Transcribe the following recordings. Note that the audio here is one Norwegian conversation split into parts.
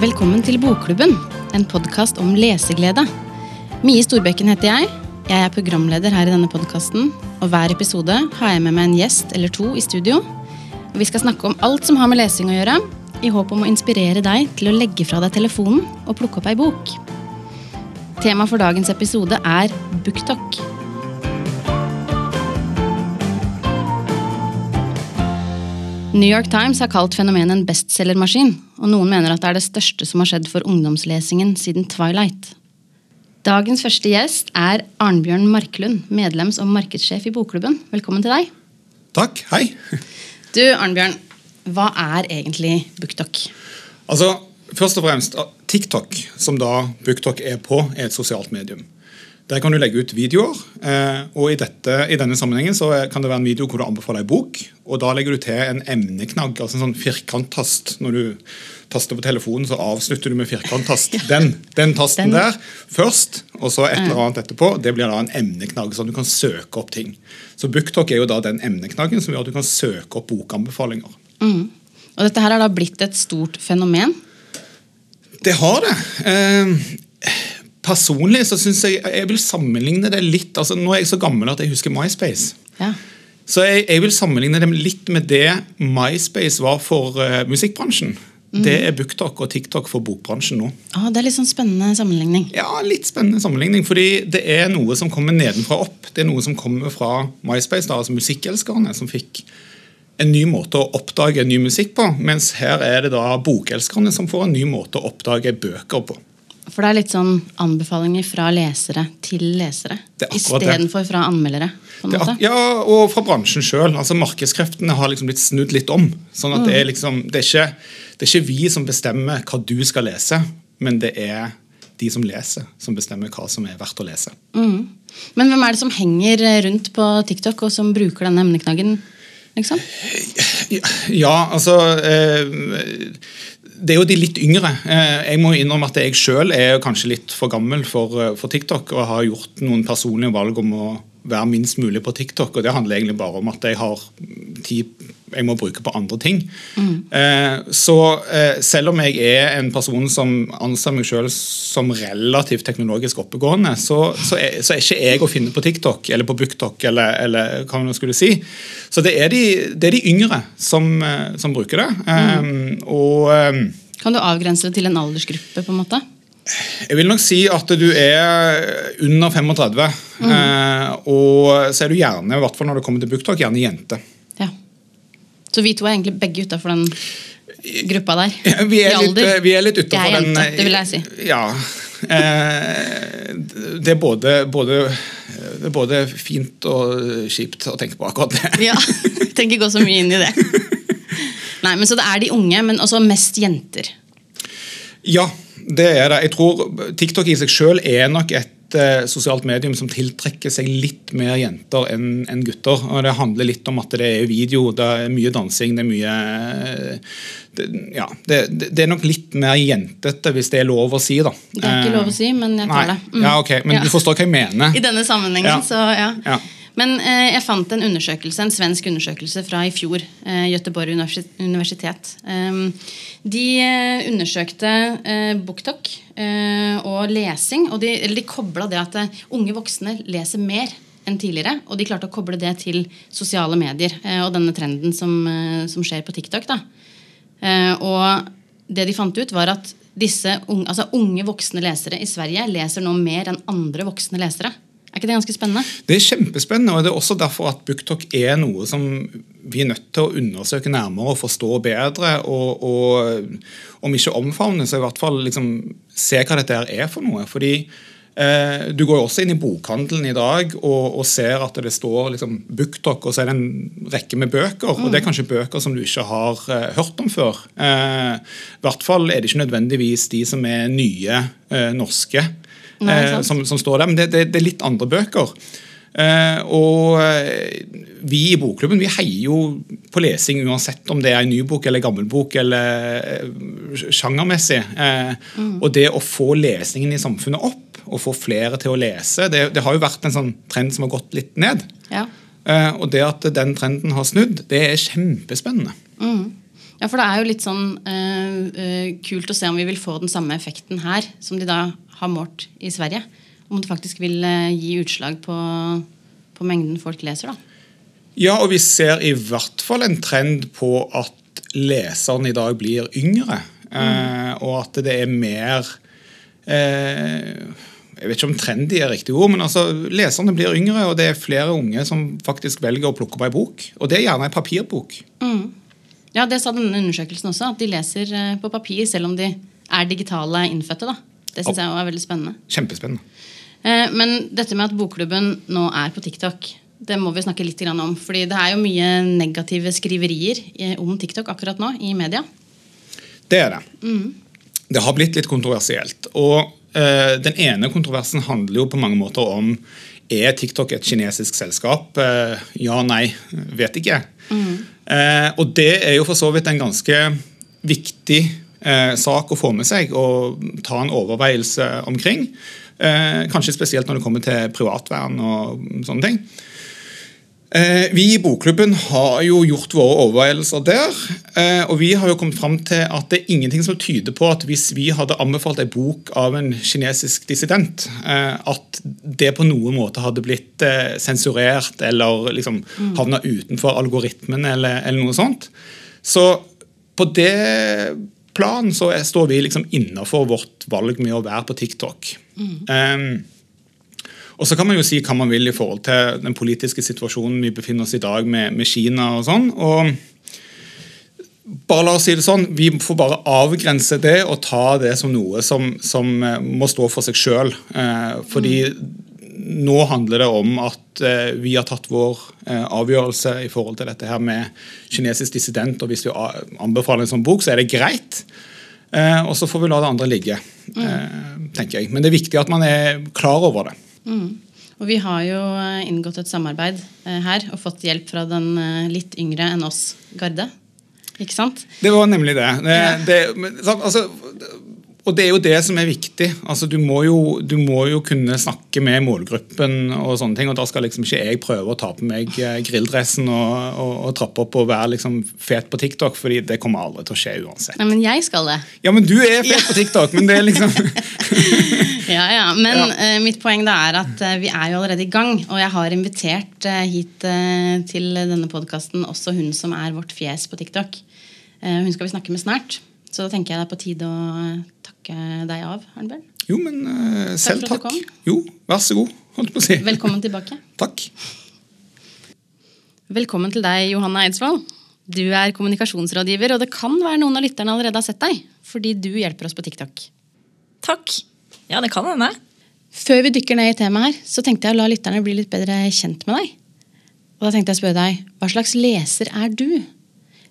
Velkommen til Bokklubben, en podkast om leseglede. Mie Storbekken heter jeg. Jeg er programleder her i denne podkasten. Og hver episode har jeg med meg en gjest eller to i studio. Vi skal snakke om alt som har med lesing å gjøre, i håp om å inspirere deg til å legge fra deg telefonen og plukke opp ei bok. Tema for dagens episode er BookTok. New York Times har kalt fenomenet en bestselgermaskin, og noen mener at det er det største som har skjedd for ungdomslesingen siden Twilight. Dagens første gjest er Arnbjørn Marklund, medlems- og markedssjef i Bokklubben. Velkommen til deg. Takk. Hei. Du, Arnbjørn, hva er egentlig BookTok? Altså, først og fremst, TikTok, som da BookTok er på, er et sosialt medium. Der kan du legge ut videoer. Eh, og i, dette, i, denne sammenhengen så kan det være en video hvor du anbefaler en bok. og Da legger du til en emneknagg, altså en sånn firkanttast. Når du taster på telefonen, så avslutter du med firkanttast. Den, den tasten den. der først, og så et eller annet etterpå. Det blir da en emneknagg, at du kan søke opp ting. Så BookTok er jo da den emneknaggen som gjør at du kan søke opp bokanbefalinger. Mm. Og dette her har da blitt et stort fenomen? Det har det. Eh, Personlig så syns jeg jeg vil sammenligne det litt altså Nå er jeg så gammel at jeg husker MySpace. Ja. Så jeg, jeg, vil sammenligne det litt med det MySpace var for uh, musikkbransjen. Mm. Det er BookTok og TikTok for bokbransjen nå. Ah, det er litt sånn spennende sammenligning. Ja, litt spennende sammenligning, fordi det er noe som kommer nedenfra opp. Det er noe som kommer fra MySpace, da, altså musikkelskerne, som fikk en ny måte å oppdage ny musikk på. Mens her er det da bokelskerne som får en ny måte å oppdage bøker på. For det er litt sånn anbefalinger fra lesere til lesere istedenfor fra anmeldere? på en måte. ja, og fra bransjen sjøl. Altså, markedskreftene har liksom blitt snudd litt om. sånn at mm. det, er liksom, det, er ikke, det er ikke vi som bestemmer hva du skal lese, men det er de som leser, som bestemmer hva som er verdt å lese. Mm. Men hvem er det som henger rundt på TikTok, og som bruker denne emneknaggen? Liksom? Ja, altså eh, det er jo de litt yngre. Eh, jeg må innrømme at jeg sjøl er kanskje litt for gammel for, eh, for, TikTok og har gjort noen personlige valg om å være minst mulig på TikTok. og Det handler egentlig bare om at jeg har tid jeg må bruke på andre ting. Mm. Så selv om jeg er en person som anser meg selv som relativt teknologisk oppegående, så, så, er, så, er, ikke jeg å finne på TikTok eller på BookTok eller, eller hva man skulle si. Så det er de, det er de yngre som, som, bruker det. Mm. Og kan du avgrense det til en aldersgruppe? på en måte? Jeg vil nok si at du er under 35. Mm. Eh, og så er du gjerne, i hvert fall når det kommer til booktalk, gjerne jente. Ja. Så vi to er egentlig begge utafor den gruppa der? Ja, vi, er litt, vi er litt utafor den. Jeg er jente, det vil jeg si. Ja. Eh, det, er både, både, det er både fint og kjipt å tenke på akkurat det. ja, tenker ikke gå så mye inn i det. Nei, men Så det er de unge, men også mest jenter? Ja, det er det. Jeg tror TikTok i seg sjøl er nok et eh, sosialt medium som tiltrekker seg litt mer jenter enn en gutter. og Det handler litt om at det er video, det er mye dansing, det er mye det, ja, det, det, er nok litt mer jentete, hvis det er lov å si. da. Det er ikke lov å si, men jeg tar det. Mm. Ja, ok, Men ja. du forstår hva jeg mener? I denne sammenhengen, ja. så ja. Men eh, jeg fant en undersøkelse, en svensk undersøkelse fra i fjor. Eh, Göteborg universitet. Eh, de eh, undersøkte eh, BookTok eh, og lesing. og De, de kobla det at eh, unge voksne leser mer enn tidligere. Og de klarte å koble det til sosiale medier og denne trenden som, som skjer på TikTok. Da. og det de fant ut, var at disse unge, altså unge voksne lesere i Sverige leser nå mer enn andre voksne lesere. Er ikke det ganske spennende? Det er kjempespennende, og det er også derfor at BookTok er noe som vi er nødt til å undersøke nærmere og forstå bedre. Og, og om ikke omfavne, så i hvert fall liksom, se hva dette er for noe. fordi eh, Du går jo også inn i bokhandelen i dag og, og ser at det står liksom, BookTok, og så er det en rekke med bøker. Mm. Og det er kanskje bøker som du ikke har eh, hørt om før. Eh, I hvert fall er det ikke nødvendigvis de som er nye eh, norske. Nei, eh, som, som, står der. Men det, det, det, er litt andre bøker. Uh, og eh, vi i Bokklubben vi heier jo på lesing uansett om det er en ny bok eller gammel bok eller uh, sjangermessig. Uh, mm. Og det å få lesningen i samfunnet opp og få flere til å lese, det, det har jo vært en sånn trend som har gått litt ned. Ja. Og det at den trenden har snudd, det er kjempespennende. Mm. Ja, for det er jo litt sånn kult å se om vi vil få den samme effekten her som de da har målt i Sverige. Om det faktisk vil uh, gi utslag på, på, mengden folk leser, da. Ja, og vi ser i hvert fall en trend på at leseren i dag blir yngre. Mm. og at det er mer jeg vet ikke om trendy er riktig ord, men altså, leserne blir yngre, og det er flere unge som faktisk velger å plukke opp ei bok. Og det er gjerne ei papirbok. Mm. Ja, det sa denne undersøkelsen også, at de leser eh, på papir selv om de er digitale innfødte. da. Det syns jeg er veldig spennende. Kjempespennende. Eh, men dette med at bokklubben nå er på TikTok, det må vi snakke litt om. fordi det er jo mye negative skriverier om TikTok akkurat nå i media. Det er det. Mm. Det har blitt litt kontroversielt. Og uh, den ene kontroversen handler jo på mange måter om er TikTok et kinesisk selskap? Uh, ja, nei, vet ikke. Mm. Eh, og det er jo for så vidt en ganske viktig eh, sak å få med seg og ta en overveielse omkring. Eh, kanskje spesielt når det kommer til privatvern og sånne ting. Eh, vi i Bokklubben har jo gjort våre overveielser der. Eh, og vi har jo kommet fram til at det er ingenting som tyder på at hvis vi hadde anbefalt en bok av en kinesisk dissident, eh, at det på noen måte hadde blitt sensurert eller liksom mm. havna utenfor algoritmen eller, eller, noe sånt. Så på det plan så står vi liksom innafor vårt valg med å være på TikTok. Mm. Um, og så kan man jo si hva man vil i forhold til den politiske situasjonen vi befinner oss i dag med, med Kina og sånn. og bare la oss si det sånn, Vi får bare avgrense det og ta det som noe som, som eh, må stå for seg sjøl. Eh, fordi mm. Nå handler det om at eh, vi har tatt vår eh, avgjørelse i forhold til dette her med kinesisk dissident. og Hvis vi anbefaler en sånn bok, så er det greit. Eh, og så får vi la det andre ligge. Mm. Eh, tenker jeg. Men det er viktig at man er klar over det. Mm. Og vi har jo inngått et samarbeid her og fått hjelp fra den litt yngre enn oss Garde. Ikke sant? Det var nemlig det. det, det altså, og det er jo det som er viktig. Altså, du, må jo, du, må jo, kunne snakke med målgruppen, og sånne ting, og da skal liksom ikke jeg prøve å ta på meg eh, grilldressen og, og, og trappe opp og være liksom fet på TikTok, fordi det kommer aldri til å skje uansett. Nei, Men jeg skal det. Ja, men du er fet ja. på TikTok, men det er liksom Ja, ja. Men ja. Uh, mitt poeng da er at uh, vi er jo allerede i gang, og jeg har invitert uh, hit til denne podkasten også hun som er vårt fjes på TikTok. hun skal vi snakke med snart. Så da tenker jeg det er på tide å takke deg av, Arnbjørn. Jo, men uh, selv takk. takk. Jo, vær så god. holdt på å si. Velkommen tilbake. takk. Velkommen til deg, Johanne Eidsvoll. Du er kommunikasjonsrådgiver, og det kan være noen av lytterne allerede har sett deg, fordi du hjelper oss på TikTok. Takk. Ja, det kan hende. Før vi dykker ned i temaet her, så tenkte jeg å la lytterne bli litt bedre kjent med deg. Og da tenkte jeg å spørre deg, Hva slags leser er du?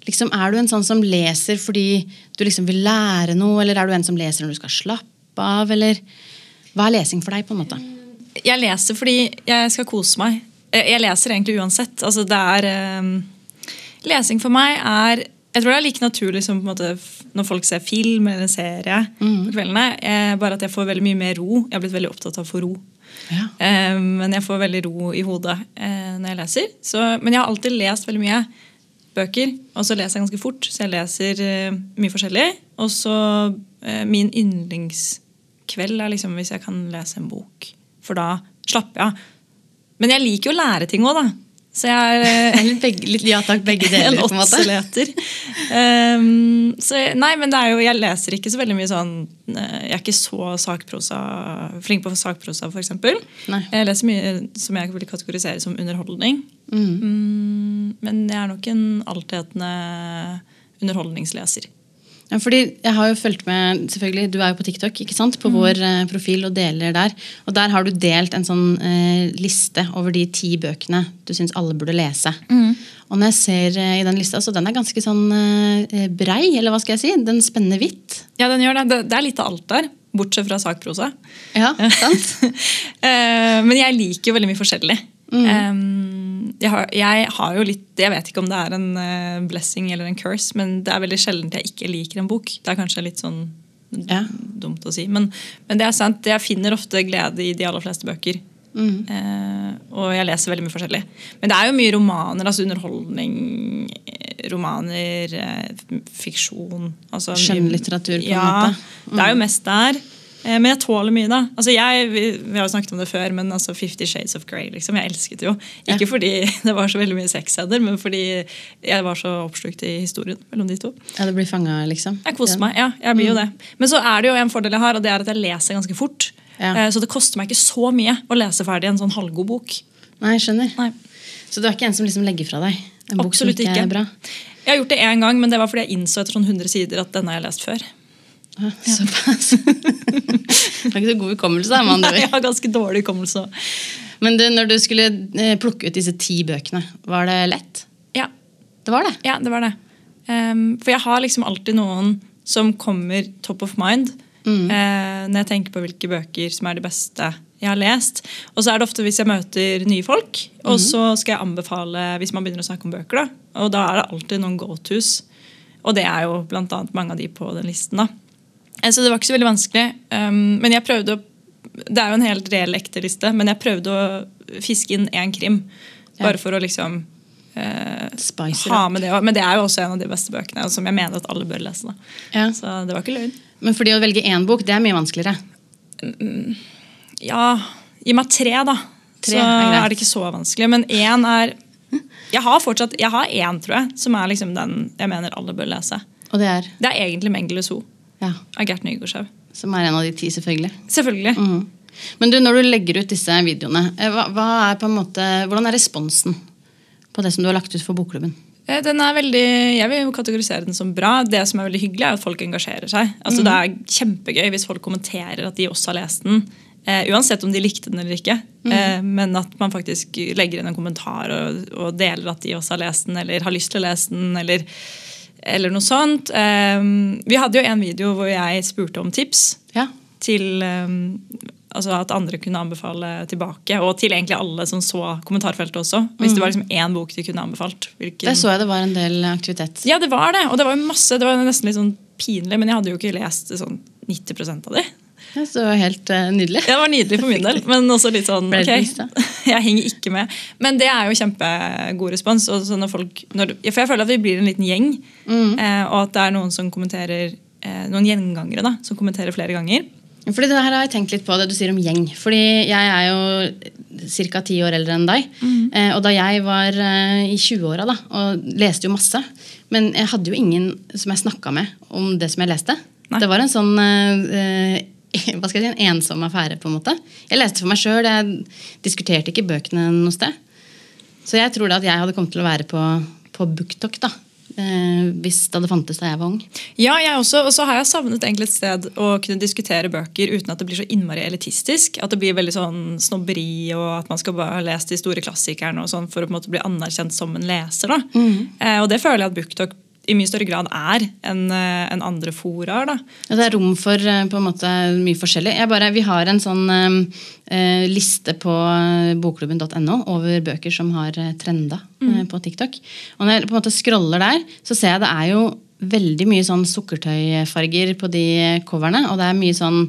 Liksom, er du en sånn som leser fordi du liksom vil lære noe, eller er du en som leser når du skal slappe av, eller hva er lesing for deg? på en måte? Jeg leser fordi jeg skal kose meg. Jeg leser egentlig uansett. Altså, det er um, Lesing for meg er jeg tror det er like naturlig som måte, når folk ser film eller en serie mm. på kveldene. Jeg, bare at jeg får veldig mye mer ro. Jeg har blitt veldig opptatt av å få ro. Ja. Um, men jeg får veldig ro i hodet uh, når jeg leser. Så, men jeg har alltid lest veldig mye bøker. Og så leser jeg ganske fort, så jeg leser uh, mye forskjellig. Og så uh, min yndlingskveld er liksom hvis jeg kan lese en bok. For da slapper jeg av. Men jeg liker jo å lære ting òg, da. Så jeg er eh, begge, litt ja takk, begge deler. en måte Um, så nei, men det er jo, jeg leser ikke så veldig mye sånn Jeg er ikke så sakprosa, flink på sakprosa, f.eks. Jeg leser mye som jeg vil kategorisere som underholdning. Mm. Um, men jeg er nok en altetende underholdningsleser. Ja, fordi jeg har jo fulgt med, selvfølgelig, Du er jo på TikTok ikke sant? på mm. vår eh, profil og deler der. Og Der har du delt en sånn eh, liste over de ti bøkene du syns alle burde lese. Mm. Og når jeg ser eh, i den lista, så den er ganske sånn eh, brei, eller hva skal jeg si? Den spenner vidt. Ja, den gjør det. Det, det er litt av alt der. Bortsett fra sakprosa. Ja, sant? Eh, men jeg liker jo veldig mye forskjellig. Mm. Um, jeg, har, jeg, har, jo litt Jeg vet ikke om det er en uh, blessing eller en curse, men det er veldig sjelden jeg ikke liker en bok. Det er kanskje litt sånn ja. dumt å si, men, men, det er sant. Jeg finner ofte glede i de aller fleste bøker. Eh, og jeg leser veldig mye forskjellig. Men det er jo mye romaner. altså Underholdning, eh, romaner, fiksjon. Altså, Skjønnlitteratur, på en ja, måte. Det er jo mest der. Eh, Men jeg tåler mye, da. Altså jeg, vi, vi har jo snakket om det før, men altså Fifty Shades of Grey. Liksom, jeg elsket det jo. Ikke fordi det var så veldig mye sexscener, men fordi jeg var så oppslukt i historien mellom de to. Ja, du blir fanga, liksom? Jeg koser meg, ja. Jeg blir jo det. Men så er det jo en fordel jeg har, og det er at jeg leser ganske fort. Ja. Eh, Så det koster meg ikke så mye å lese ferdig en sånn halvgod bok. Nei, jeg skjønner. Nei. Så du er ikke en som liksom legger fra deg en bok som Absolutt ikke, ikke. er bra? Jeg har gjort det én gang, men det var fordi jeg innså etter sånn 100 sider at denne har jeg lest før. Ja, Såpass. du har ikke så god hukommelse, med andre Jeg har ganske dårlig hukommelse. Men du, når du skulle eh, plukke ut disse ti bøkene, var det lett? Ja, Det var det. ja, det var det. Um, for jeg har liksom alltid noen som kommer top of mind eh, når jeg tenker på hvilke bøker som er de beste jeg har lest. Og så er det ofte hvis jeg møter nye folk, og så skal jeg anbefale hvis man begynner å snakke om bøker. da. Og da er det alltid noen go-tos. Og det er jo blant annet mange av de på den listen. da. Eh, Så det var ikke så veldig vanskelig. Um, men jeg prøvde å Det er jo en helt reell ekte liste, men jeg prøvde å fiske inn én krim. Bare for å liksom eh, ha med det. Men det er jo også en av de beste bøkene, og som jeg mener at alle bør lese. Ja. Så det var ikke løgn. Men fordi å velge én bok, det er mye vanskeligere. Ja, gi meg tre, da. Tre så er er det ikke så vanskelig. Men én er Jeg har fortsatt Jeg har én, tror jeg, som er liksom den jeg mener alle bør lese. Og det er Det er egentlig Mengele Zoo ja, av Gert Nygaardshaug. som er en av de ti, selvfølgelig. Selvfølgelig. Mm. Men du, når du legger ut disse videoene, eh, hva, hva er måte, hvordan er responsen på det som du har lagt ut for bokklubben? Eh, Den er veldig, Jeg vil jo kategorisere den som bra. Det som er veldig hyggelig, er at folk engasjerer seg. Altså Det er kjempegøy hvis folk kommenterer at de også har lest den. Eh, uansett om de likte den eller ikke. Eh, men at man faktisk legger inn en kommentar og, og deler at de også har lest den, eller har lyst til å lese den, eller, eller noe sånt. Um, vi hadde jo en video hvor jeg spurte om tips Ja, til um, altså at andre kunne anbefale tilbake. Og til egentlig alle som så kommentarfeltet også. Hvis det var liksom én bok de kunne anbefalt. hvilken- Det så jeg det var en del aktivitet. ja, det var det. Og det var jo masse, det var nesten litt sånn pinlig, men jeg hadde jo ikke lest sånn 90% av det. Ja, så helt uh, nydelig. Ja, det var nydelig for min del, men også litt sånn ok, jeg henger ikke med. Men det er jo kjempegod respons. Og så når folk, når, for jeg føler at vi blir en liten gjeng, Mm. eh, og at det er noen som kommenterer eh, noen gjengangere da, som kommenterer flere ganger. Fordi det her har jeg tenkt litt på, det du sier om gjeng. Fordi jeg er jo ca. ti år eldre enn deg. Eh, og da jeg var eh, i 20-åra da, og leste jo masse, men jeg hadde jo ingen som jeg snakka med om det som jeg leste. Nei. Det var en sånn eh, hva skal jeg si, en ensom affære, på en måte. Jeg leste for meg sjøl, jeg diskuterte ikke bøkene noe sted. Så jeg tror da at jeg hadde kommet til å være på, på BookTok da, eh, hvis det hadde fantes da jeg var ung. Ja, jeg også. Og så har jeg savnet egentlig et sted å kunne diskutere bøker uten at det blir så innmari elitistisk. At det blir veldig sånn snobberi, og at man skal bare ha lest de store klassikerne og sånn for å på en måte bli anerkjent som en leser. da. Eh, og det føler jeg at BookTok i mye større grad er enn en andre fora. da. Det er rom for eh, på en måte mye forskjellig. Jeg bare, vi har en sånn eh, eh, liste på eh, bokklubben.no over bøker som har eh, trenda eh, på TikTok. Og når jeg på en måte scroller der, så ser jeg det er jo veldig mye sånn sukkertøyfarger på de coverne. Og det er mye sånn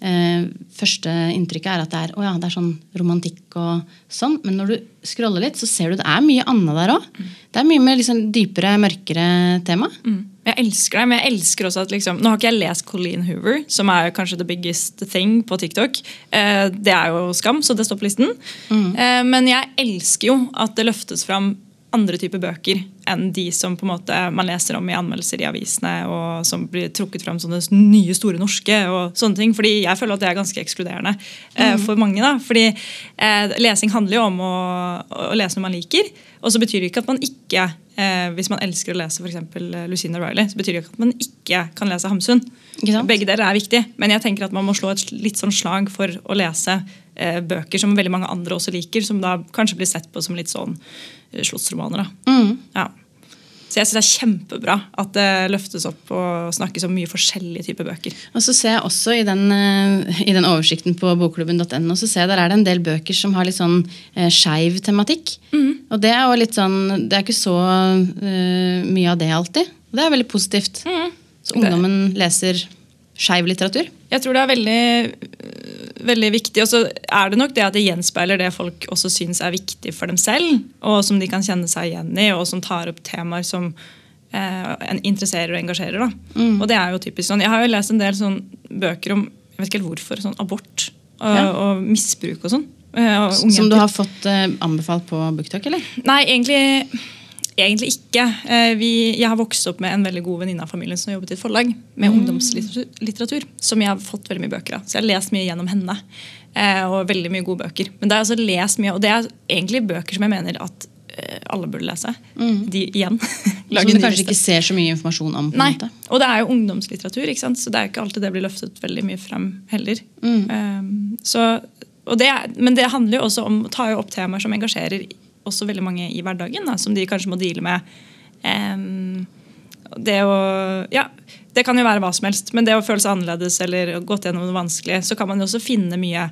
eh, Første inntrykket er at det er, oh ja, det er sånn romantikk og sånn. Men når du scroller litt, så ser du det er mye annet der òg. Det er mye mer liksom, dypere, mørkere tema. Mm. Jeg elsker det, men jeg elsker også at liksom, Nå har ikke jeg lest Colleen Hoover, som er kanskje the biggest thing på TikTok. Eh, det er jo skam, så det står på listen. Eh, men jeg elsker jo at det løftes fram andre typer bøker enn de som på en måte man leser om i anmeldelser i avisene, og som blir trukket fram som det nye, store norske. og sånne ting, fordi Jeg føler at det er ganske ekskluderende eh, for mange. da, fordi eh, Lesing handler jo om å, å lese noe man liker. Og så betyr det ikke at man ikke, eh, hvis man elsker å lese f.eks. Lucinda Riley, så betyr det ikke at man ikke kan lese Hamsun. Begge deler er viktig, men jeg tenker at man må slå et litt sånn slag for å lese eh, bøker som veldig mange andre også liker, som da kanskje blir sett på som litt sånn eh, slottsromaner. Mm. Ja. Så jeg syns det er kjempebra at det løftes opp og snakkes om mye forskjellige typer bøker. Og så ser jeg også i den, eh, i den oversikten på bokklubben.no så ser jeg der er det en del bøker som har litt sånn eh, skeiv tematikk. Og det er jo litt sånn Det er ikke så uh, mye av det alltid. Og det er veldig positivt. Så ungdommen leser skeiv litteratur. Jeg tror det er veldig, veldig viktig. Og så er det nok det at det gjenspeiler det folk også syns er viktig for dem selv, og som de kan kjenne seg igjen i, og som tar opp temaer som eh, interesserer og engasjerer. Da. Mm. Og det er jo typisk sånn. Jeg har jo lest en del sånn bøker om jeg vet ikke helt hvorfor, sånn abort og, Ja. og misbruk og sånn. eh, Som du har fått eh, anbefalt på BookTok, eller? Nei, egentlig, egentlig ikke. Eh, Vi, jeg har vokst opp med en veldig god venninne av familien som jobbet i et forlag med ungdomslitteratur, som jeg har fått veldig mye bøker av. Så jeg har lest mye gjennom henne. eh, Og veldig mye gode bøker. Men det er altså lest mye, og det er egentlig bøker som jeg mener at eh, alle burde lese. De igjen. Som du kanskje ikke ser så mye informasjon om? på Nei, måte. og det er jo ungdomslitteratur, så det er ikke alltid det blir løftet veldig mye frem heller. Um, så, det, men det handler jo også om å ta opp temaer som engasjerer også veldig mange i hverdagen, da, som de kanskje må deale med. Um, det å Ja, det kan jo være hva som helst, men det å føle seg annerledes eller gått gjennom noe vanskelig, så kan man jo også finne mye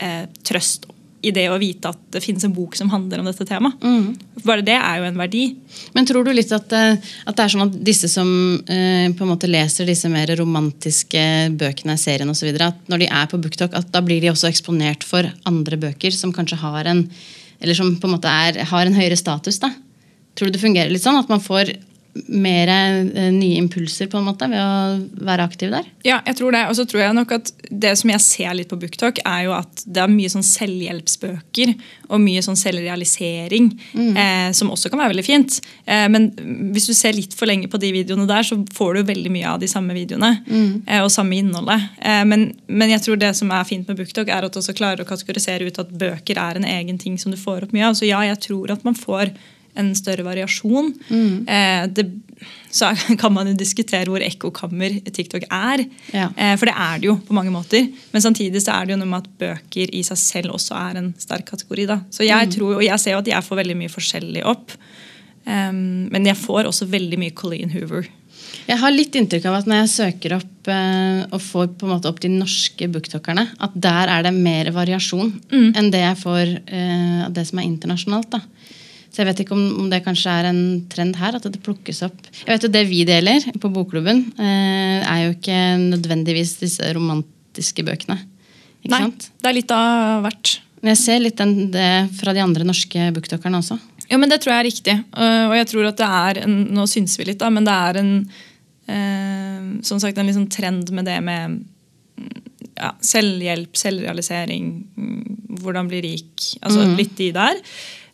eh, trøst i det å vite at det finnes en bok som handler om dette temaet. Bare det er jo en verdi. Men tror du litt at, eh, at det er sånn at disse som eh, på en måte leser disse mer romantiske bøkene, serien osv., at når de er på BookTok, at da blir de også eksponert for andre bøker som kanskje har en eller som på en måte er, har en høyere status? da? Tror du det fungerer litt sånn? At man får mer eh, nye impulser på en måte ved å være aktiv der? Ja, jeg tror det. Og så tror jeg nok at det som jeg ser litt på BookTok, er jo at det er mye sånn selvhjelpsbøker og mye sånn selvrealisering, eh, som også kan være veldig fint. Eh, men hvis du ser litt for lenge på de videoene der, så får du veldig mye av de samme videoene. Eh, og samme innholdet. Eh, men, men jeg tror det som er fint med BookTok, er at du også klarer å kategorisere ut at bøker er en egen ting som du får opp mye av. Så ja, jeg tror at man får en større variasjon. Eh, det, så kan man jo diskutere hvor ekkokammer TikTok er. Ja. Eh, for det er det jo på mange måter. Men samtidig så er det jo noe med at bøker i seg selv også er en sterk kategori. da. Så jeg tror, Og jeg ser jo at jeg får veldig mye forskjellig opp. Um, men jeg får også veldig mye Colleen Hoover. Jeg har litt inntrykk av at når jeg søker opp eh, og får på en måte opp de norske booktokerne, at der er det mer variasjon enn det jeg får eh, av det som er internasjonalt. da. Så jeg vet ikke om, om det kanskje er en trend her, at det plukkes opp. Jeg vet jo Det vi deler på bokklubben, eh, er jo ikke nødvendigvis disse romantiske bøkene. Ikke Nei, sant? det er litt av hvert. Men jeg ser litt den, det fra de andre norske booktalkerne også. Ja, men Det tror jeg er riktig. Uh, og jeg tror at det er en, Nå syns vi litt, da, men det er en eh, som sagt, en liksom trend med det med mm, ja, selvhjelp, selvrealisering, mm, hvordan bli rik. altså Litt de der.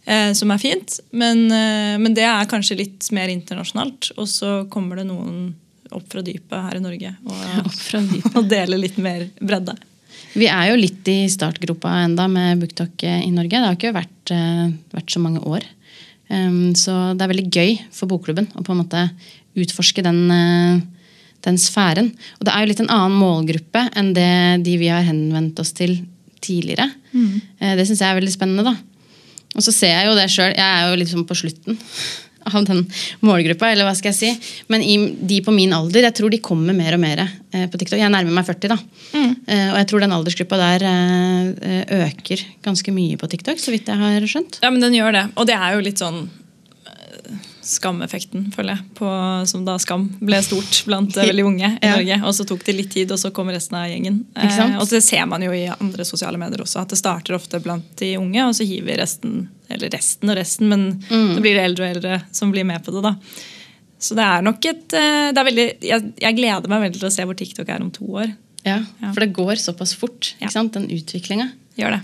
Eh, som er fint. Men, eh, men det er kanskje litt mer internasjonalt. Og så kommer det noen opp fra dypet her i Norge og, og deler litt mer bredde. Vi er jo litt i startgropa enda med BookTok i Norge. Det har ikke vært, eh, vært så mange år. Um, så det er veldig gøy for bokklubben å på en måte utforske den, eh, den sfæren. Og det er jo litt en annen målgruppe enn det de vi har henvendt oss til tidligere. Eh, det syns jeg er veldig spennende. da. Og så ser jeg jo det sjøl. Jeg er jo liksom på slutten av den målgruppa. eller hva skal jeg si. Men i, de på min alder, jeg tror de kommer mer og mer eh, på TikTok. Jeg nærmer meg 40, da. Eh, og jeg tror den aldersgruppa der eh, øker ganske mye på TikTok, så vidt jeg har skjønt. Ja, men den gjør det. Og det er jo litt sånn Skameffekten, føler jeg. På, som da Skam ble stort blant eh, veldig unge i Ja. Norge. Og så tok det litt tid, og så kom resten av gjengen. Eh, og det ser man jo i andre sosiale medier også, at det starter ofte blant de unge, og så hiver resten Eller resten og resten, men Mm. så blir det eldre og eldre som blir med på det. da. Så det er nok et eh, det er veldig, jeg, jeg gleder meg veldig til å se hvor TikTok er om to år. Ja, Ja. For det går såpass fort, ikke sant, den utviklinga. Gjør det.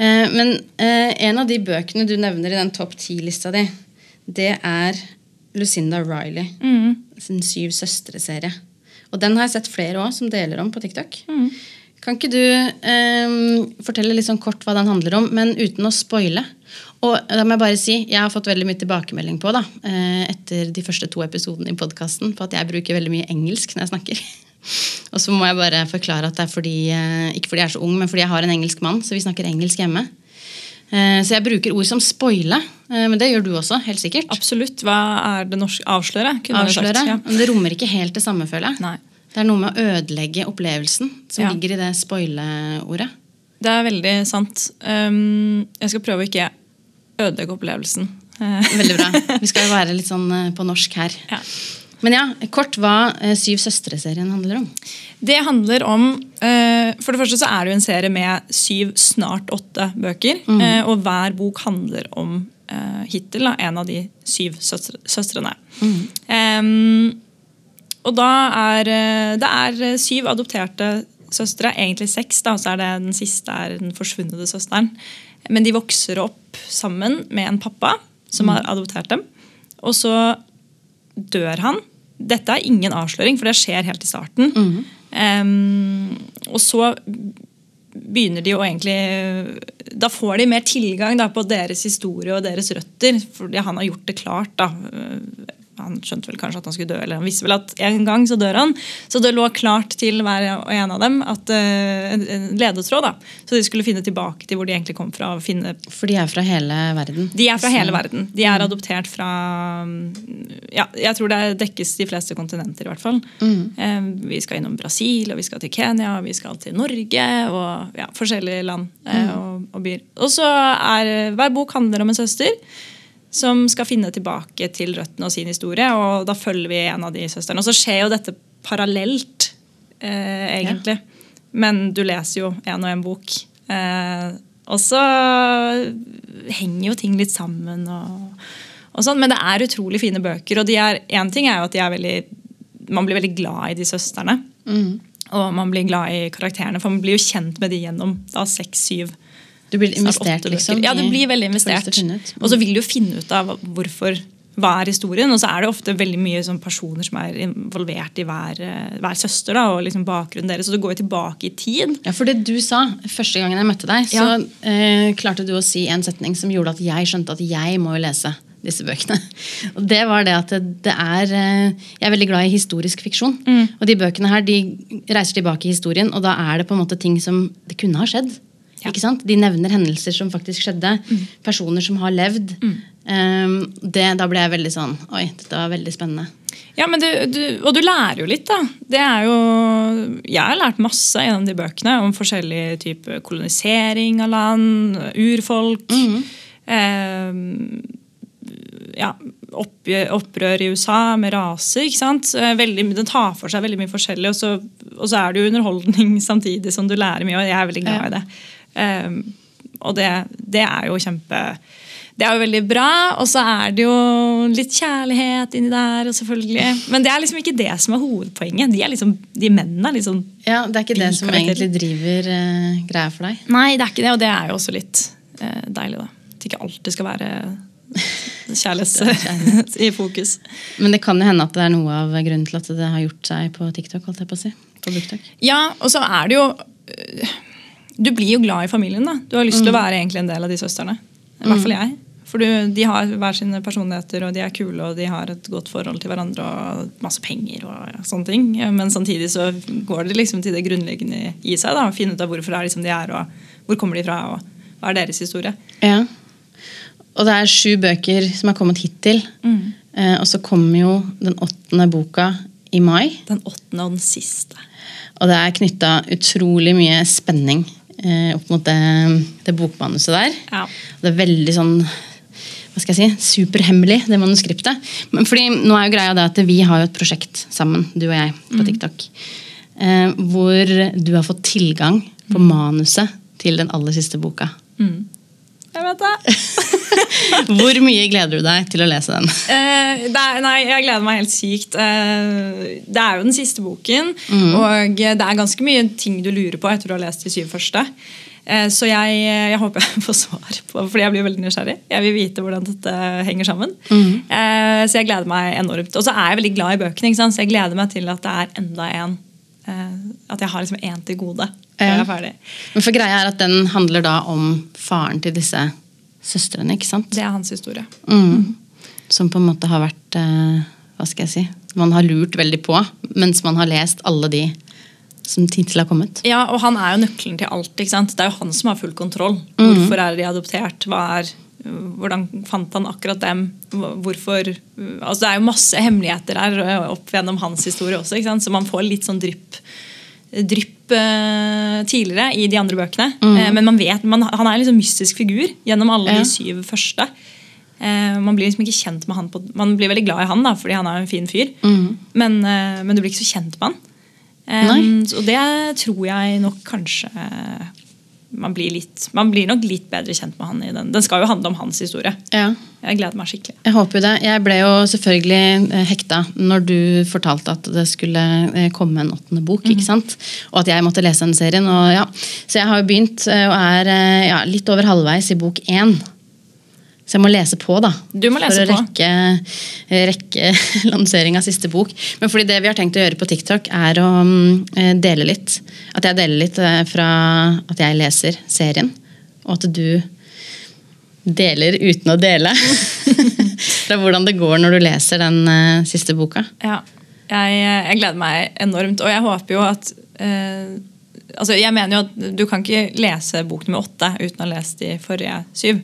Eh, men eh, en av de bøkene du nevner i den topp ti-lista di, det er Lucinda Riley sin Syv søstre-serie. Og den har jeg sett flere òg som deler om på TikTok. Kan ikke du eh, fortelle litt sånn kort hva den handler om, men uten å spoile? Og da må jeg bare si, jeg har fått veldig mye tilbakemelding på da, eh, etter de første to episodene i podkasten på at jeg bruker veldig mye engelsk når jeg snakker. Og så må jeg bare forklare at det er fordi, eh, ikke fordi jeg er så ung, men fordi jeg har en engelsk mann, så vi snakker engelsk hjemme. Eh, Så jeg bruker ord som spoile, eh, men det gjør du også, helt sikkert. Absolutt. Hva er det norske Avsløre? Avsløre. Ja. Men det rommer ikke helt det samme, føler jeg. Nei. Det er noe med å ødelegge opplevelsen som Ja. ligger i det spoile-ordet. Det er veldig sant. Um, jeg skal prøve å ikke ødelegge opplevelsen. Veldig bra. Vi skal jo være litt sånn eh, på norsk her. ja. Men ja, kort hva eh, Syv søstre-serien handler om. Det handler om eh, For det første så er det jo en serie med syv, snart åtte bøker. Mm. og hver bok handler om hittil da, en av de syv søstre, søstrene. Um, og da er det er syv adopterte søstre, egentlig seks, da, så er det den siste er den forsvunne søsteren. Men de vokser opp sammen med en pappa som har adoptert dem. Og så dør han. Dette er ingen avsløring, for det skjer helt i starten. Em, og så begynner de jo egentlig Da får de mer tilgang da, på deres historie og deres røtter. Fordi han har gjort det klart. da han skjønte vel kanskje at han skulle dø, eller han visste vel at en gang så dør han. Så det lå klart til hver og en av dem at uh, en ledetråd. da, Så de skulle finne tilbake til hvor de egentlig kom fra. og finne For de er fra hele verden. de er fra Så- hele verden. De er adoptert fra ja, Jeg tror det dekkes de fleste kontinenter, i hvert fall. Eh, Vi skal innom Brasil, og vi skal til Kenya, og vi skal til Norge og ja, forskjellige land eh, og, og byer. Og så er hver bok handler om en søster som skal finne tilbake til røttene og sin historie. Og da følger vi en av de søstrene. Og så skjer jo dette parallelt, eh, egentlig. Men du leser jo én og én bok. Eh, og så henger jo ting litt sammen. og, og sånn, Men det er utrolig fine bøker. Og de er, en ting er jo at de er veldig, man blir veldig glad i de søstrene. Og man blir glad i karakterene, for man blir jo kjent med de gjennom da seks-syv Du blir investert, liksom? Ja, du blir veldig investert. Og så vil du finne ut av hvorfor hva er historien. Og så er det ofte veldig mye sånn personer som er involvert i hver, hver søster. Da, og liksom bakgrunnen deres. Så det går jo tilbake i tid. Ja, for det du sa første gangen jeg møtte deg, så Ja. eh, klarte du å si en setning som gjorde at jeg skjønte at jeg må jo lese disse bøkene. Og det var det at det, er eh, Jeg er veldig glad i historisk fiksjon. Og de bøkene her de reiser tilbake i historien, og da er det på en måte ting som det kunne ha skjedd. Ja. Ikke sant? De nevner hendelser som faktisk skjedde. Personer som har levd. Eh, det, da ble jeg veldig sånn Oi, dette var veldig spennende. Ja, men du, du, Og du lærer jo litt, da. Det er jo, jeg har lært masse gjennom de bøkene om forskjellig type kolonisering av land, urfolk. eh, ja, opp, opprør i USA med raser. ikke sant? Veldig, den tar for seg veldig mye forskjellig, og så, og så er det jo underholdning samtidig som du lærer mye, og jeg er veldig glad i det. Eh, og det, det er jo kjempe det er jo veldig bra, og så er det jo litt kjærlighet inni der. og selvfølgelig. Men det er liksom ikke det som er hovedpoenget. De, er liksom, de mennene er liksom Ja, Det er ikke det som egentlig driver uh, greia for deg. Nei, det er ikke det, og det er jo også litt uh, deilig, da. At det ikke alltid skal være kjærlighet i fokus. Men det kan jo hende at det er noe av grunnen til at det har gjort seg på TikTok. holdt jeg på å si. På Ja, og så er det jo øh, Du blir jo glad i familien. da. Du har lyst til å være egentlig en del av de søstrene. I hvert fall jeg. For du, de har hver sine personligheter, og de er kule og de har et godt forhold til hverandre og masse penger. og sånne ting. Men samtidig så går det liksom til det grunnleggende i seg. da, Finne ut av hvorfor er de de er, og hvor kommer de fra, og hva er deres historie. Ja. Og det er sju bøker som er kommet hittil. Eh, og så kommer jo den åttende boka i mai. Den åttende og den siste. Og det er knytta utrolig mye spenning eh, opp mot det, det bokmanuset der. Ja. Det er veldig sånn hva skal jeg si, superhemmelig, det manuskriptet. Men fordi nå er jo greia det at Vi har jo et prosjekt sammen, du og jeg, på TikTok. Eh, hvor du har fått tilgang på manuset til den aller siste boka. Jeg vet det. Hvor mye gleder du deg til å lese den? Uh, er, nei, jeg gleder meg helt sykt. Uh, det er jo den siste boken, mm. og det er ganske mye ting du lurer på etter å ha lest de syv første. Eh, så jeg, jeg håper jeg får svar på fordi jeg blir veldig nysgjerrig. Jeg vil vite hvordan dette henger sammen. Eh, så jeg gleder meg enormt. Og så er jeg veldig glad i bøkene, så jeg gleder meg til at det er enda en. at jeg har liksom én til gode Ja. er. Men for greia er at Den handler da om faren til disse søstrene. ikke sant? Det er hans historie. Mm. Som på en måte har vært eh, Hva skal jeg si Man har lurt veldig på, mens man har lest alle de som hittil har kommet. Ja, og han er jo nøkkelen til alt. ikke sant? Det er jo han som har full kontroll. Mm. Hvorfor er de adoptert? Hva er, hvordan fant han akkurat dem? Hvorfor altså Det er jo masse hemmeligheter her opp gjennom hans historie også. ikke sant? Så man får litt sånn drypp, drypp eh, tidligere i de andre bøkene. Eh, men man vet, man, han er en liksom mystisk figur gjennom alle. Ja. de syv første. Uh, man blir liksom ikke kjent med han på, Man blir veldig glad i han, da, fordi han er en fin fyr. mm. Men, men du blir ikke så kjent med han. Um, og det tror jeg nok kanskje man blir, litt, man blir nok litt bedre kjent med han i den. Den skal jo handle om hans historie. Ja. Jeg gleder meg skikkelig. Jeg håper jo det. Jeg ble jo selvfølgelig eh, hekta når du fortalte at det skulle eh, komme en åttende bok. ikke sant? Og at jeg måtte lese den serien. Og ja. Så jeg har jo begynt eh, og er ja, litt over halvveis i bok én. Så jeg må lese på, da. Du må lese for å rekke, rekke lansering av siste bok. Men fordi det vi har tenkt å gjøre på TikTok, er å mm, eh, dele litt. At jeg deler litt eh, fra at jeg leser serien, og at du deler uten å dele. Fra hvordan det går når du leser den eh, siste boka. Ja, jeg, jeg gleder meg enormt, og jeg håper jo at eh, altså Jeg mener jo at du kan ikke lese bok nummer åtte uten å ha lest de forrige syv.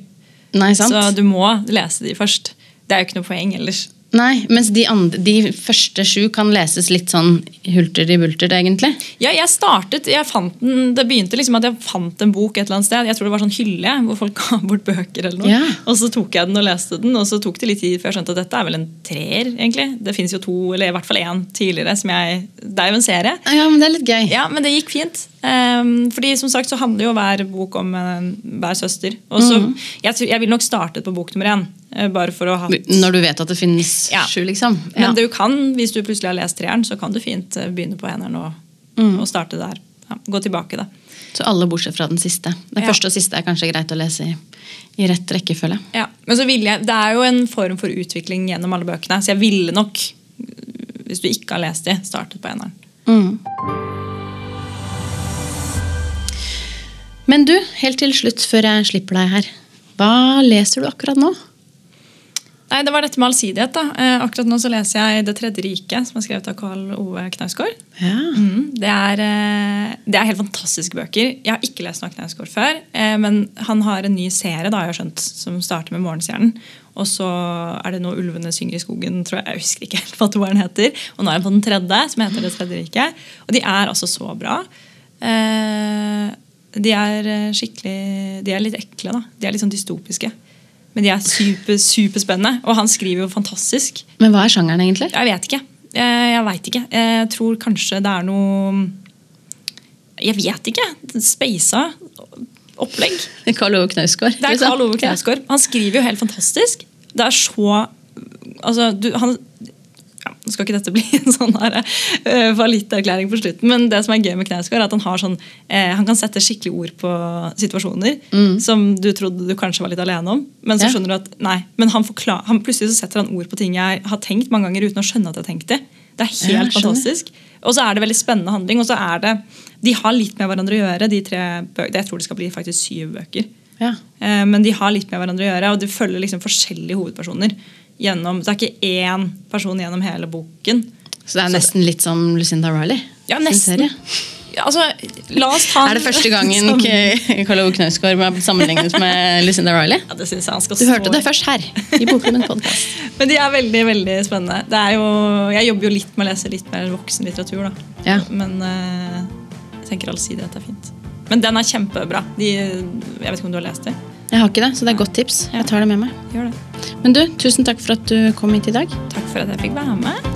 Nei? Så du må lese de først. Det er jo ikke noe poeng ellers. Nei, Mens de, andre, de første sju kan leses litt sånn hulter i bulter, egentlig. Ja, jeg startet, jeg fant den, Det begynte liksom at jeg fant en bok et eller annet sted. Jeg tror det var sånn hylle hvor folk ga bort bøker. eller noe. Ja. Og så tok jeg den og leste den, og så tok det litt tid før jeg skjønte at dette er vel en treer. egentlig. Det fins jo to, eller i hvert fall én tidligere. som jeg, Det er jo en serie. Ja, men det er litt gøy. Ja, men det gikk fint. Um, fordi som sagt så handler jo hver bok om eh, hver søster. Og så, Mhm. jeg, tror- jeg vil nok startet på bok nummer én. Eh, bare for å ha Når du vet at det finnes Ja. sju, liksom. Men Ja. du kan, hvis du plutselig har lest treeren, så kan du fint eh, begynne på eneren og, Mm. og starte der. Ja, gå tilbake, da. Så alle bortsett fra den siste. Den Ja. første og siste er kanskje greit å lese i, i rett rekkefølge. Ja, men så vil jeg, Det er jo en form for utvikling gjennom alle bøkene, så jeg ville nok, hvis du ikke har lest de, startet på eneren. Mm. Men du, helt til slutt før jeg slipper deg her. Hva leser du akkurat nå? Nei, Det var dette med allsidighet. da. Eh, akkurat nå så leser jeg 'Det tredje riket', som er skrevet av Karl Ove Knausgård. Ja. Mm, det, er, eh, det er helt fantastiske bøker. Jeg har ikke lest noe av Knausgård før, eh, men han har en ny serie da, jeg har skjønt, som starter med 'Morgenstjernen'. Og så er det noe 'Ulvene synger i skogen', tror jeg. Jeg husker ikke helt hva toeren heter. Og nå er jeg på den tredje, som heter 'Det tredje riket'. Og de er altså så bra. Eh, de er eh, skikkelig De er litt ekle, da. De er litt sånn dystopiske. Men de er super, superspennende. Og han skriver jo fantastisk. Men hva er sjangeren, egentlig? Jeg vet ikke. Jeg, jeg vet ikke. Jeg tror kanskje det er noe Jeg vet ikke. Speisa opplegg. Karl Ove Knausgård. Det er liksom. Karl Ove Knausgård. Han skriver jo helt fantastisk. Det er så Altså, du, han Nå skal ikke dette bli en sånn her, uh, fallitterklæring på slutten, men det som er gøy med Knausgård, er at han har sånn uh, Han kan sette skikkelig ord på situasjoner som du trodde du kanskje var litt alene om. Men så skjønner du at nei, men han forklar, han, plutselig så setter han ord på ting jeg har tenkt mange ganger uten å skjønne at jeg har tenkt det. Det er helt fantastisk. Og så er det veldig spennende handling. Og så er det, De har litt med hverandre å gjøre, de tre bøkene. Jeg tror det skal bli faktisk syv bøker. Ja. Eh, Men de har litt med hverandre å gjøre, og du følger liksom forskjellige hovedpersoner. Gjennom, det er ikke én person gjennom hele boken. Så det er nesten litt som Lucinda Riley? Ja, nesten. altså, la oss ta Er det første gangen Karl Ove Knausgård ble sammenlignet med Lucinda Riley? Ja, det synes jeg han skal Du stå hørte i. det først her i Bokklubben. Men de er veldig veldig spennende. Det jo, jeg jobber jo litt med å lese litt mer voksenlitteratur. Ja. Men uh, jeg tenker allsidighet er fint. Men den er kjempebra. De, jeg vet ikke om du har lest det? Jeg har ikke det, så det er et godt tips. Jeg tar det med meg. Gjør det. Men du, tusen takk for at du kom hit i dag. Takk for at jeg fikk være med.